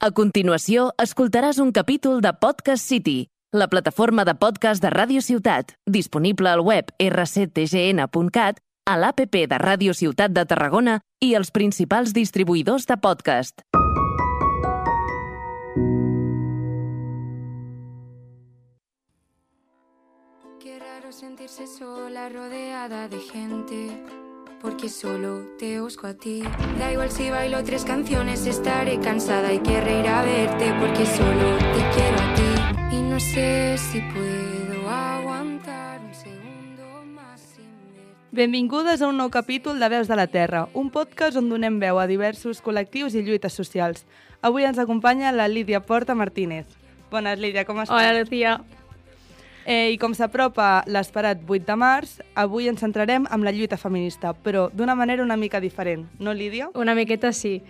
A continuació, escoltaràs un capítol de Podcast City, la plataforma de podcast de Ràdio Ciutat, disponible al web rctgn.cat, a l'APP de Ràdio Ciutat de Tarragona i els principals distribuïdors de podcast. Qué raro sentirse sola rodeada de gente. Porque solo te busco a ti. Da igual si bailo tres canciones, estaré cansada y querré ir a verte. Porque solo te quiero a ti. Y no sé si puedo aguantar un segundo más sin verte. Benvingudes a un nou capítol de Veus de la Terra, un podcast on donem veu a diversos col·lectius i lluites socials. Avui ens acompanya la Lídia Porta Martínez. Bones, Lídia, com estàs? Hola, Lucía. Eh, I com s'apropa l'esperat 8 de març, avui ens centrarem en la lluita feminista, però d'una manera una mica diferent, no, Lídia? Una miqueta sí.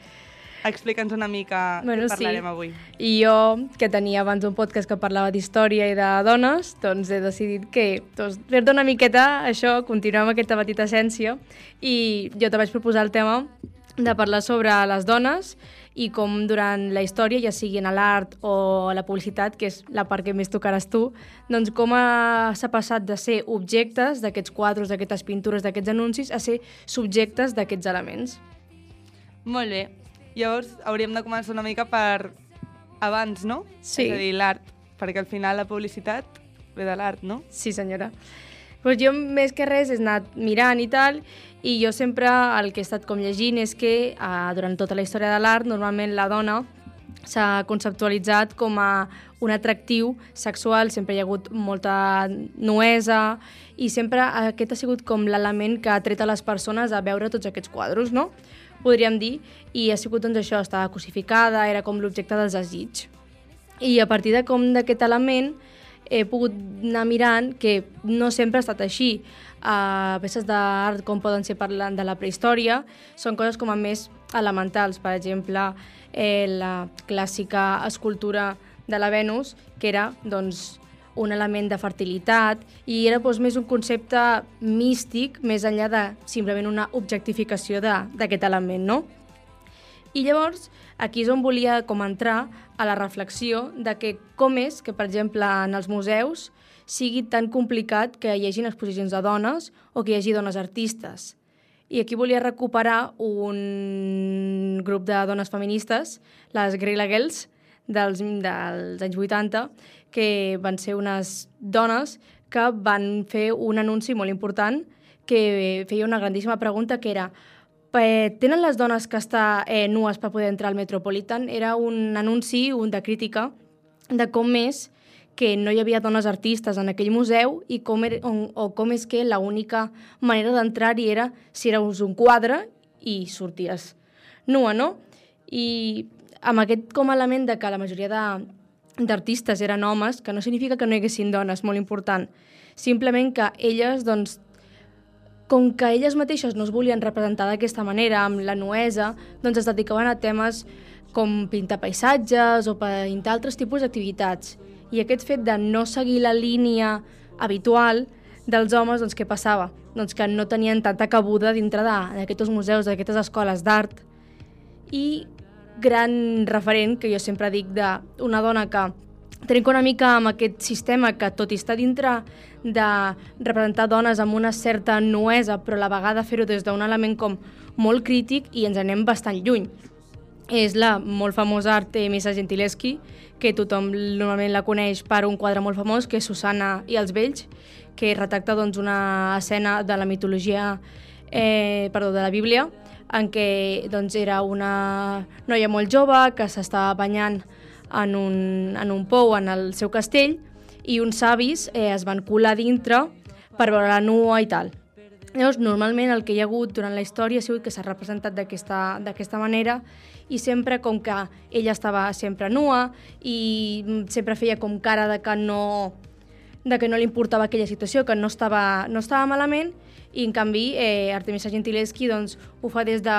Explica'ns una mica Bueno, què parlarem sí. avui. I jo, que tenia abans un podcast que parlava d'història i de dones, doncs he decidit que doncs, fer-te una miqueta això, continuar amb aquesta petita essència i jo te vaig proposar el tema de parlar sobre les dones i com durant la història, ja sigui en l'art o la publicitat, que és la part que més tocaràs tu, doncs com ha- s'ha passat de ser objectes d'aquests quadres, d'aquestes pintures, d'aquests anuncis, a ser subjectes d'aquests elements. Molt bé. Llavors, hauríem de començar una mica per abans, no? Sí. És a dir, l'art, perquè al final la publicitat ve de l'art, no? Sí, senyora. Pues jo més que res he anat mirant i tal, i jo sempre el que he estat com llegint és que eh, durant tota la història de l'art normalment la dona s'ha conceptualitzat com a un atractiu sexual, sempre hi ha hagut molta nuesa i sempre aquest ha sigut com l'element que ha tret a les persones a veure tots aquests quadros, no? Podríem dir, i ha sigut doncs això, estava cosificada, era com l'objecte dels desig. I a partir de com d'aquest element he pogut anar mirant que no sempre ha estat així. Uh, peces d'art com poden ser parlant de la prehistòria són coses com a més elementals. Per exemple, eh, la clàssica escultura de la Venus, que era doncs, un element de fertilitat i era doncs, més un concepte místic més enllà de simplement una objectificació d'aquest element, no? I llavors, aquí és on volia com entrar a la reflexió de que com és que, per exemple, en els museus sigui tan complicat que hi hagin exposicions de dones o que hi hagi dones artistes. I aquí volia recuperar un grup de dones feministes, les Guerrilla Girls, dels, dels anys 80, que van ser unes dones que van fer un anunci molt important que feia una grandíssima pregunta que era tenen les dones que estar eh, nues per poder entrar al Metropolitan? Era un anunci, un de crítica, de com és que no hi havia dones artistes en aquell museu i com era, o, o com és que l'única manera d'entrar-hi era si eres un quadre i sorties nua, no? I amb aquest com a element de que la majoria d'artistes eren homes, que no significa que no hi haguessin dones, molt important. Simplement que elles, doncs, com que elles mateixes no es volien representar d'aquesta manera, amb la nuesa, doncs es dedicaven a temes com pintar paisatges o pintar altres tipus d'activitats. I aquest fet de no seguir la línia habitual dels homes, doncs què passava? Doncs que no tenien tanta cabuda dintre d'aquests museus, d'aquestes escoles d'art. I gran referent, que jo sempre dic, d'una dona que trenca una mica amb aquest sistema que, tot i estar dintre de representar dones amb una certa nuesa, però a la vegada fer-ho des d'un element com molt crític i ens anem bastant lluny. És la molt famosa Artemisa Gentileschi, que tothom normalment la coneix per un quadre molt famós, que és Susana i els vells, que retracta doncs, una escena de la mitologia, eh, perdó, de la Bíblia, en què doncs, era una noia molt jove que s'estava banyant en un, en un pou en el seu castell i uns savis eh, es van colar dintre per veure la nua i tal. Llavors, normalment el que hi ha hagut durant la història ha sigut que s'ha representat d'aquesta manera i sempre com que ella estava sempre nua i mm, sempre feia com cara de que no, de que no li importava aquella situació, que no estava, no estava malament, i en canvi eh, Artemisa Gentileschi doncs, ho fa des de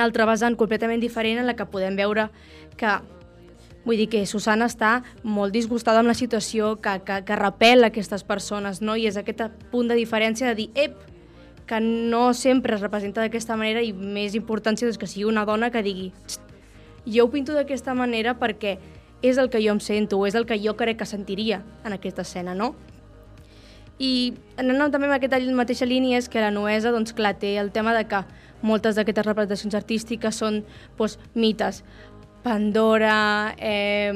altre vessant completament diferent en la que podem veure que Vull dir que Susana està molt disgustada amb la situació, que, que, que repel aquestes persones, no? I és aquest punt de diferència de dir, ep, que no sempre es representa d'aquesta manera i més importància és que sigui una dona que digui, "Txt, Jo ho pinto d'aquesta manera perquè és el que jo em sento, és el que jo crec que sentiria en aquesta escena, no? I anant també amb aquesta mateixa línia és que la Noesa, doncs clar, té el tema de que moltes d'aquestes representacions artístiques són doncs, mites. Pandora, eh,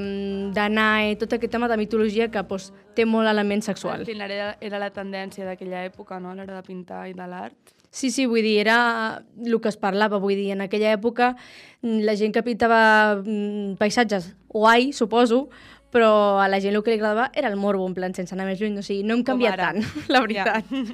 Danae, tot aquest tema de mitologia que doncs, té molt element sexual. Al final era, era la tendència d'aquella època, no?, a l'hora de pintar i de l'art. Sí, sí, vull dir, era el que es parlava, vull dir, en aquella època mm, la gent que pintava mm, paisatges guai, suposo, però a la gent el que li agradava era el morbo, en plan, sense anar més lluny, o sigui, no hem canviat tant, la veritat. Ja.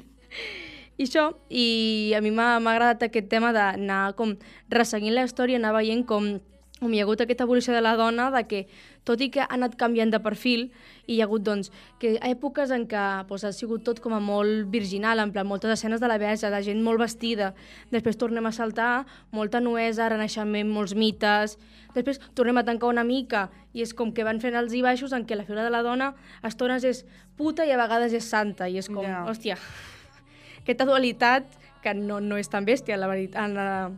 I això, i a mi m'ha agradat aquest tema d'anar com resseguint la història, anar veient com, com hi ha hagut aquesta evolució de la dona, de que tot i que ha anat canviant de perfil, hi ha hagut doncs, que èpoques en què doncs, ha sigut tot com a molt virginal, en plan moltes escenes de la verge, de gent molt vestida, després tornem a saltar, molta nuesa, renaixement, molts mites, després tornem a tancar una mica, i és com que van fent els i baixos en què la figura de la dona a estones és puta i a vegades és santa, i és com, Ja. hòstia, aquesta dualitat que no, no és tan bèstia, la veritat, en, la,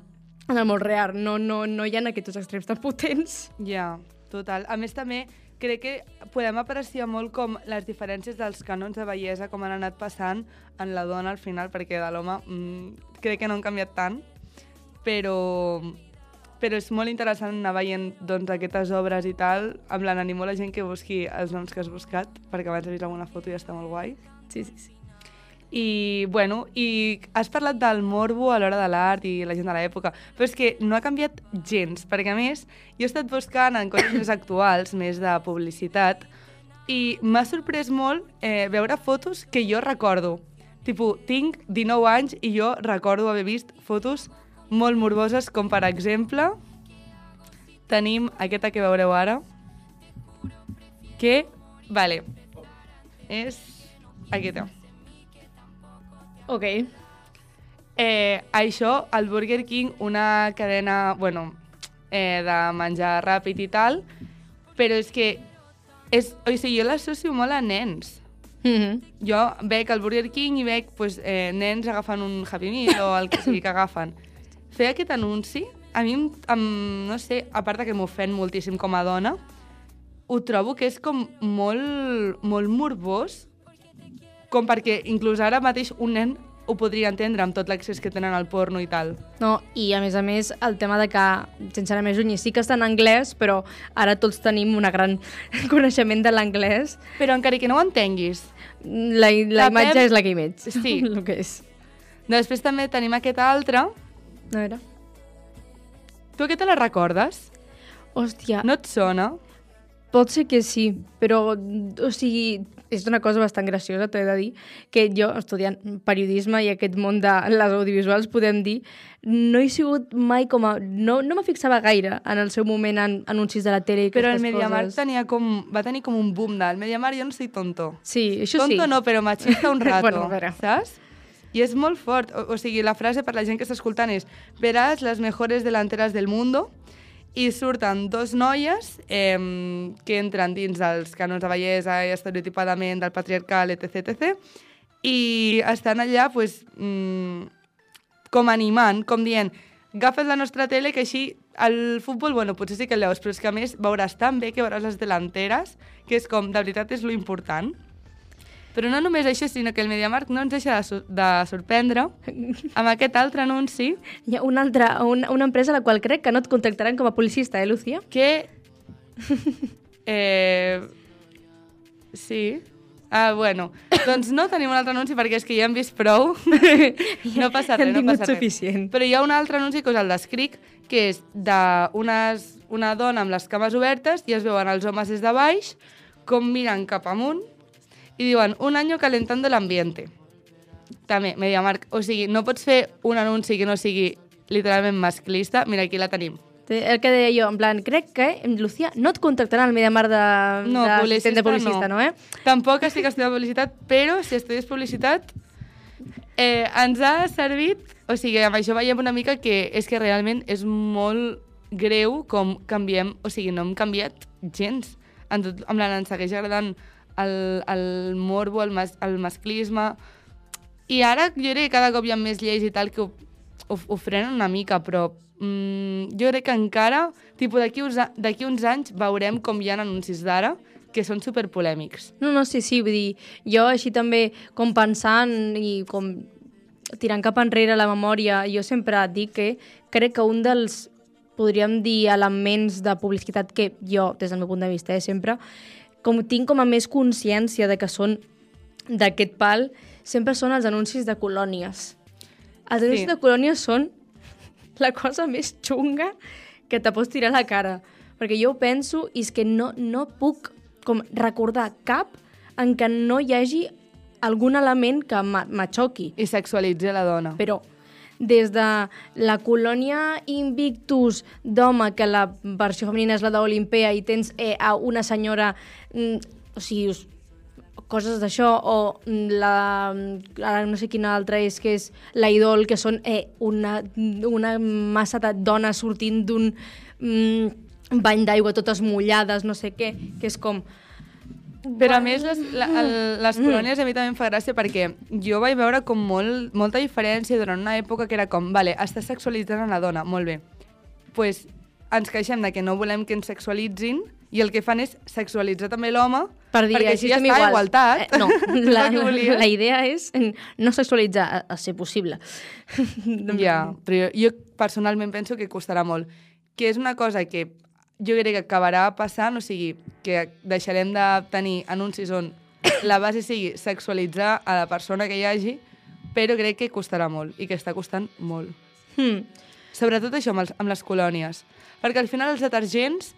en el món real. No, no, no hi ha aquests extrems tan potents. Ja, total. A més, també crec que podem apreciar molt com les diferències dels canons de bellesa, com han anat passant en la dona al final, perquè de l'home mm, crec que no han canviat tant, però, però és molt interessant anar veient doncs, aquestes obres i tal, amb la animo a la gent que busqui els noms que has buscat, perquè abans he vist alguna foto i està molt guai. Sí, sí, sí. I, bueno, i has parlat del morbo a l'hora de l'art i la gent de l'època, però és que no ha canviat gens, perquè a més, jo he estat buscant en coses més actuals, més de publicitat, i m'ha sorprès molt eh, veure fotos que jo recordo. Tipo, tinc 19 anys i jo recordo haver vist fotos molt morboses, com per exemple, tenim aquesta que veureu ara, que, vale, és aquesta. Ok. Eh, això, el Burger King, una cadena, bueno, eh, de menjar ràpid i tal, però és que, és, o sigui, jo l'associo molt a nens. Mm -hmm. Jo veig el Burger King i veig pues, eh, nens agafant un Happy Meal o el que sigui que agafen. Fer aquest anunci, a mi, em, em, no sé, a part que m'ofèn moltíssim com a dona, ho trobo que és com molt, molt morbós, com perquè inclús ara mateix un nen ho podria entendre amb tot l'accés que tenen al porno i tal. No, i a més a més el tema de que, sense anar més lluny, sí que està en anglès, però ara tots tenim un gran coneixement de l'anglès. Però encara que no ho entenguis. La, la imatge és la que image. Sí. el que és. Després també tenim aquest altre. A veure. Tu aquesta la recordes? Hòstia, No et sona? Pot ser que sí, però, o sigui, és una cosa bastant graciosa, t'he de dir, que jo, estudiant periodisme i aquest món de les audiovisuals, podem dir, no he sigut mai com a... No, no me fixava gaire en el seu moment en anuncis de la tele i Però el coses. tenia com, va tenir com un boom del Mediamarkt, jo no soy tonto. Sí, això tonto sí. no, però machista un rato, Bueno, a saps? I és molt fort. O, o sigui, la frase per la gent que està escoltant és veràs les mejores delanteras del mundo i surten dos noies eh, que entren dins dels canons de bellesa i estereotipadament del patriarcal, etc, etc. I estan allà, pues, mm, com animant, com dient agafes la nostra tele que així el futbol, bueno, potser sí que el veus, però és que a més veuràs tan bé que veuràs les delanteres, que és com, de veritat, és lo important. Però no només això, sinó que el Mediamarkt no ens deixa de, sor de sorprendre amb aquest altre anunci Hi ha una altra, una, una empresa a la qual crec que no et contactaran com a publicista, eh, Lucía? que... Eh, sí. Ah, bueno. Doncs no tenim un altre anunci perquè és que ja hem vist prou. no passa res, no passa res. suficient. Però hi ha un altre anunci que és el d'Escric, que és d'unes una dona amb les cames obertes i es veuen els homes des de baix com miren cap amunt i diuen un año calentando el ambiente. També, Mediamarkt. O sigui, no pots fer un anunci que no sigui literalment masclista. Mira, aquí la tenim. El que deia jo, en plan, crec que, Lucía, no et contactarà el Mediamar de, No, de, publicista, de publicista, no. no. eh? Tampoc estic estudiant publicitat, però si estudies publicitat eh, ens ha servit... O sigui, amb això veiem una mica que és que realment és molt greu com canviem... O sigui, no hem canviat gens. En tot, en plan, ens segueix agradant el, el morbo, el, mas, el masclisme... I ara jo crec que cada cop hi ha més lleis i tal que ho, ho, ho frenen una mica, però mm, jo crec que encara, tipus, d'aquí uns, uns anys veurem com hi ha anuncis d'ara que són superpolèmics. No, no, sí, sí, vull dir, jo així també com pensant i com tirant cap enrere la memòria, jo sempre dic que crec que un dels, podríem dir, elements de publicitat que jo, des del meu punt de vista, eh, sempre, com tinc com a més consciència de que són d'aquest pal, sempre són els anuncis de colònies. Els anuncis Sí. de colònies són la cosa més xunga que te pots tirar a la cara. Perquè jo ho penso i és que no, no puc com recordar cap en què no hi hagi algun element que m'a- m'aixoqui. I sexualitza la dona. Però des de la colònia Invictus d'home, que la versió femenina és la d'Olimpea i tens eh, a una senyora, mm, o sigui, us- coses d'això, o mm, la, ara no sé quina altra és, que és la idol, que són eh, una, una massa de dones sortint d'un mm, bany d'aigua totes mullades, no sé què, que és com... Però a més, les, la, les colònies a mi també em fa gràcia perquè jo vaig veure com molt, molta diferència durant una època que era com, vale, està sexualitzant a la dona, molt bé. pues, ens queixem de que no volem que ens sexualitzin i el que fan és sexualitzar també l'home Per dir, perquè així ja està, igual. igualtat. Eh, no, la, la idea és no sexualitzar, a, a ser possible. Ja, però jo, jo personalment penso que costarà molt. Que és una cosa que jo crec que acabarà passant, o sigui, que deixarem de tenir anuncis on la base sigui sexualitzar a la persona que hi hagi, però crec que costarà molt i que està costant molt. Hmm. Sobretot això amb, els, amb les colònies. Perquè al final els detergents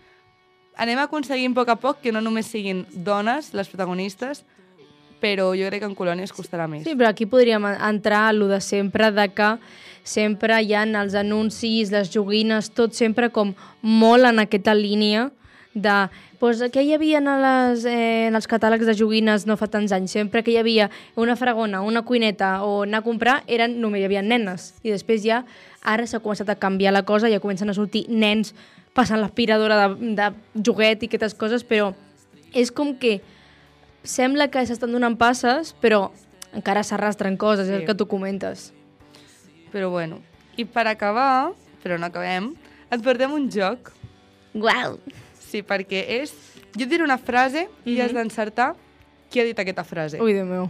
anem aconseguint a poc a poc que no només siguin dones les protagonistes, però jo crec que en colònies costarà més. Sí, però aquí podríem en- entrar a lo de sempre, de que sempre hi ha els anuncis, les joguines, tot sempre com molt en aquesta línia de pues, què hi havia en, les, eh, en els catàlegs de joguines no fa tants anys? Sempre que hi havia una fragona, una cuineta o anar a comprar, eren, només hi havia nenes. I després ja, ara s'ha començat a canviar la cosa, ja comencen a sortir nens passant l'aspiradora de, de joguet i aquestes coses, però és com que sembla que s'estan donant passes, però encara s'arrastren coses, sí. és el que tu comentes. Però bueno, i per acabar, però no acabem, et portem un joc. Uau! Sí, perquè és... Jo et diré una frase i has d'encertar qui ha dit aquesta frase. Ui, Déu meu.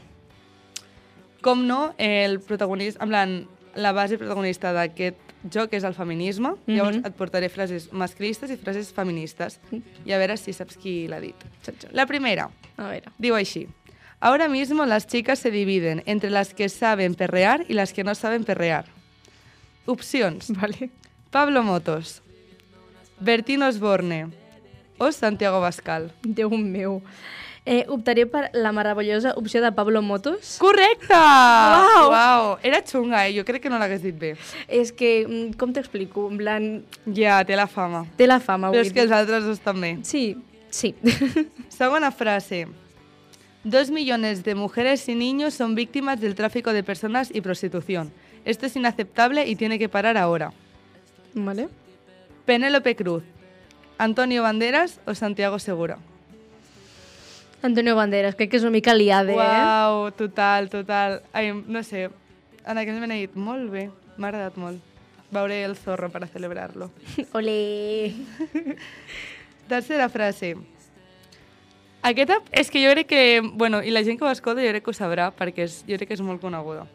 Com no, el protagonista, en plan, la base protagonista d'aquest joc és el feminisme. Mhm. Llavors et portaré frases masclistes i frases feministes. I a veure si saps qui l'ha dit. La primera, A veure. diu així. Ahora mismo las chicas se dividen entre las que saben perrear y las que no saben perrear. Opcions. Vale. Pablo Motos, Bertín Osborne o Santiago Bascal. Déu meu. Eh, optaré per la meravellosa opció de Pablo Motos. Correcte! Uau! Uau! Era xunga, eh? Jo crec que no l'hagués dit bé. És que, mm, com t'explico? En plan, Ja, té la fama. té la fama. Però és que dir. els altres dos també. Sí, sí. Segona frase. Dos millones de mujeres y niños son víctimas del tráfico de personas y prostitución. Esto es inaceptable y tiene que parar ahora. vale. Penélope Cruz, Antonio Banderas o Santiago Segura. Antonio Banderas, crec que és una mica liade, Uau, total, total. Ai, no sé, en aquell moment he dit, molt bé, m'ha agradat molt. Veuré el zorro para celebrarlo. eh? Olé! Tercera frase. Aquesta és que jo crec que, bueno, i la gent que ho escolta jo crec que ho sabrà perquè és, jo crec que és molt coneguda.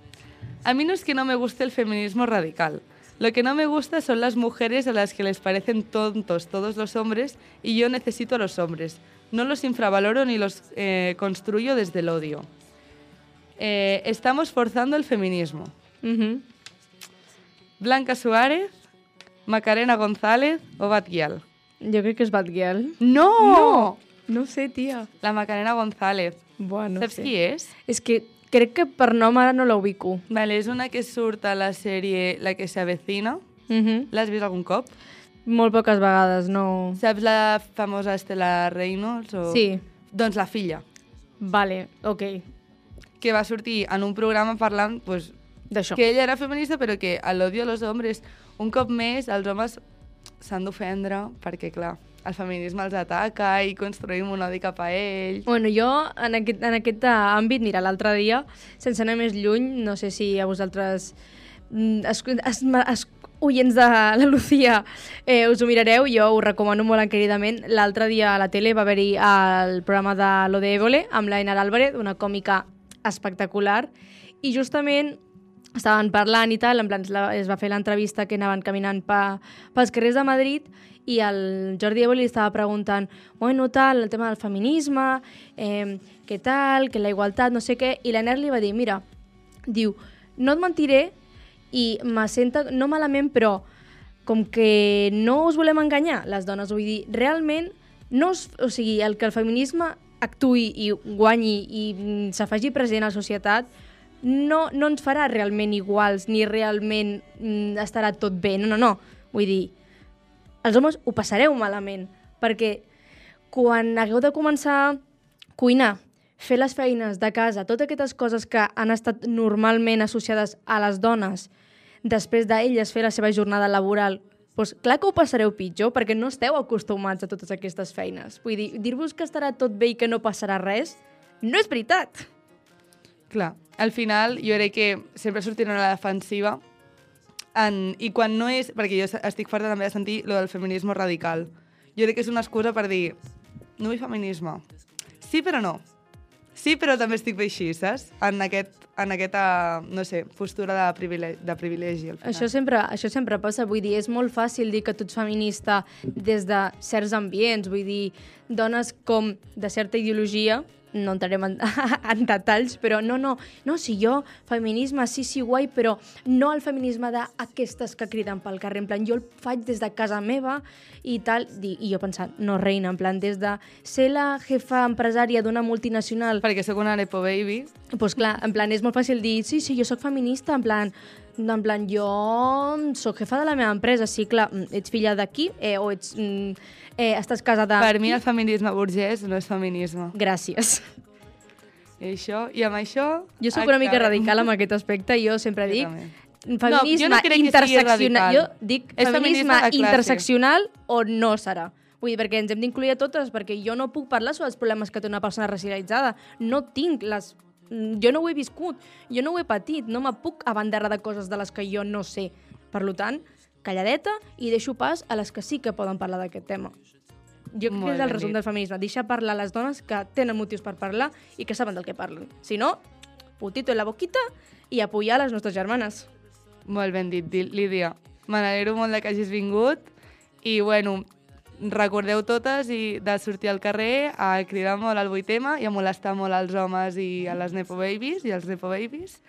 A mí no es que no me guste el feminismo radical. Lo que no me gusta son las mujeres a las que les parecen tontos todos los hombres y yo necesito a los hombres. No los infravaloro ni los eh, construyo desde el odio. Eh, estamos forzando el feminismo. Mhm. Blanca Suárez, Macarena González o Batguial. Jo crec que és Batgirl. ¡No! No! No sé, tia. La Macarena González. Bueno, Saps sé. qui és? És que crec que per nom ara no la ubico. Vale, és una que surt a la sèrie La que se avecina. Mhm. L'has vist algun cop? Molt poques vegades, no... Saps la famosa Estela Reynolds? O... Sí. Doncs la filla, Vale, ok. que va sortir en un programa parlant pues, D'això. que ella era feminista però que l'odio a los hombres un cop més els homes s'han d'ofendre perquè, clar, el feminisme els ataca i construïm un odi cap a ells. Bueno, jo en aquest, en aquest àmbit, mira, l'altre dia, sense anar més lluny, no sé si a vosaltres mm, es, es, es, oients de la Lucía, eh, us ho mirareu, jo ho recomano molt encaridament. L'altre dia a la tele va haver-hi el programa de Lo de Évole amb la Enar Álvarez, una còmica espectacular, i justament estaven parlant i tal, en plan es va fer l'entrevista que anaven caminant pa, pels carrers de Madrid i el Jordi Évole li estava preguntant bueno, tal, el tema del feminisme, eh, què tal, que la igualtat, no sé què, i l'Ener li va dir, mira, diu, no et mentiré i me senta, no malament, però com que no us volem enganyar, les dones, vull dir, realment, no us, o sigui, el que el feminisme actui i guanyi i mm, s'afegi present a la societat no, no ens farà realment iguals ni realment mm, estarà tot bé. No, no, no. Vull dir, els homes ho passareu malament, perquè quan hagueu de començar a cuinar, fer les feines de casa, totes aquestes coses que han estat normalment associades a les dones, després d'elles fer la seva jornada laboral, doncs clar que ho passareu pitjor, perquè no esteu acostumats a totes aquestes feines. Vull dir, dir-vos que estarà tot bé i que no passarà res, no és veritat. Clar, al final jo crec que sempre sortirà a la defensiva en, i quan no és... Perquè jo estic farta també de sentir lo del feminisme radical. Jo crec que és una excusa per dir no vull feminisme. Sí, però no. Sí, però també estic bé així, saps? En, aquest, en aquesta, no sé, postura de privilegi. De privilegi al final. això, sempre, això sempre passa, vull dir, és molt fàcil dir que tu ets feminista des de certs ambients, vull dir, dones com de certa ideologia no entrarem en, en detalls, però no, no, no, si jo, feminisme, sí, sí, guai, però no el feminisme d'aquestes que criden pel carrer, en plan, jo el faig des de casa meva i tal, i, i jo pensant, no, reina, en plan, des de ser la jefa empresària d'una multinacional... Perquè sóc una nepo baby. Doncs pues clar, en plan, és molt fàcil dir, sí, sí, jo sóc feminista, en plan, en plan, jo sóc jefa de la meva empresa, sí, clar, mm, ets filla d'aquí eh, o ets... Mm, eh, estàs casada... Per mi el feminisme burgès no és feminisme. Gràcies. I això, i amb això... Jo sóc una mica radical amb aquest aspecte, jo sempre Jo dic... també. Feminisme No, jo no interseccional. Jo dic És feminisme feminisme interseccional o no serà. Vull dir, perquè ens hem d'incluir a totes, perquè jo no puc parlar sobre els problemes que té una persona racialitzada. No tinc les... mm, Jo no ho he viscut, jo no ho he patit, no me puc abanderar de coses de les que jo no sé. Per tant, calladeta i deixo pas a les que sí que poden parlar d'aquest tema. Jo crec Molt que és el resum del feminisme. Deixar parlar les dones que tenen motius per parlar i que saben del que parlen. Si no, putito en la boquita i apoyar les nostres germanes. Molt ben dit, Di- Lídia. Me n'alegro molt de que hagis vingut i, bueno, recordeu totes i de sortir al carrer a cridar molt al vuitema i a molestar molt als homes i a les nepo babies i als nepo babies.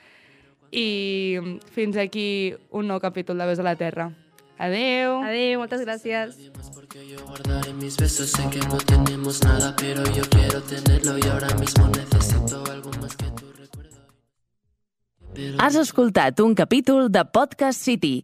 I fins aquí un nou capítol de Veus a la Terra. Adeu! Adéu, moltes gràcies. Porque yo guardaré mis besos, sé que no tenemos nada, pero yo quiero tenerlo y ahora mismo necesito algo más que tu recuerdo. Has escoltat un capítol de Podcast City,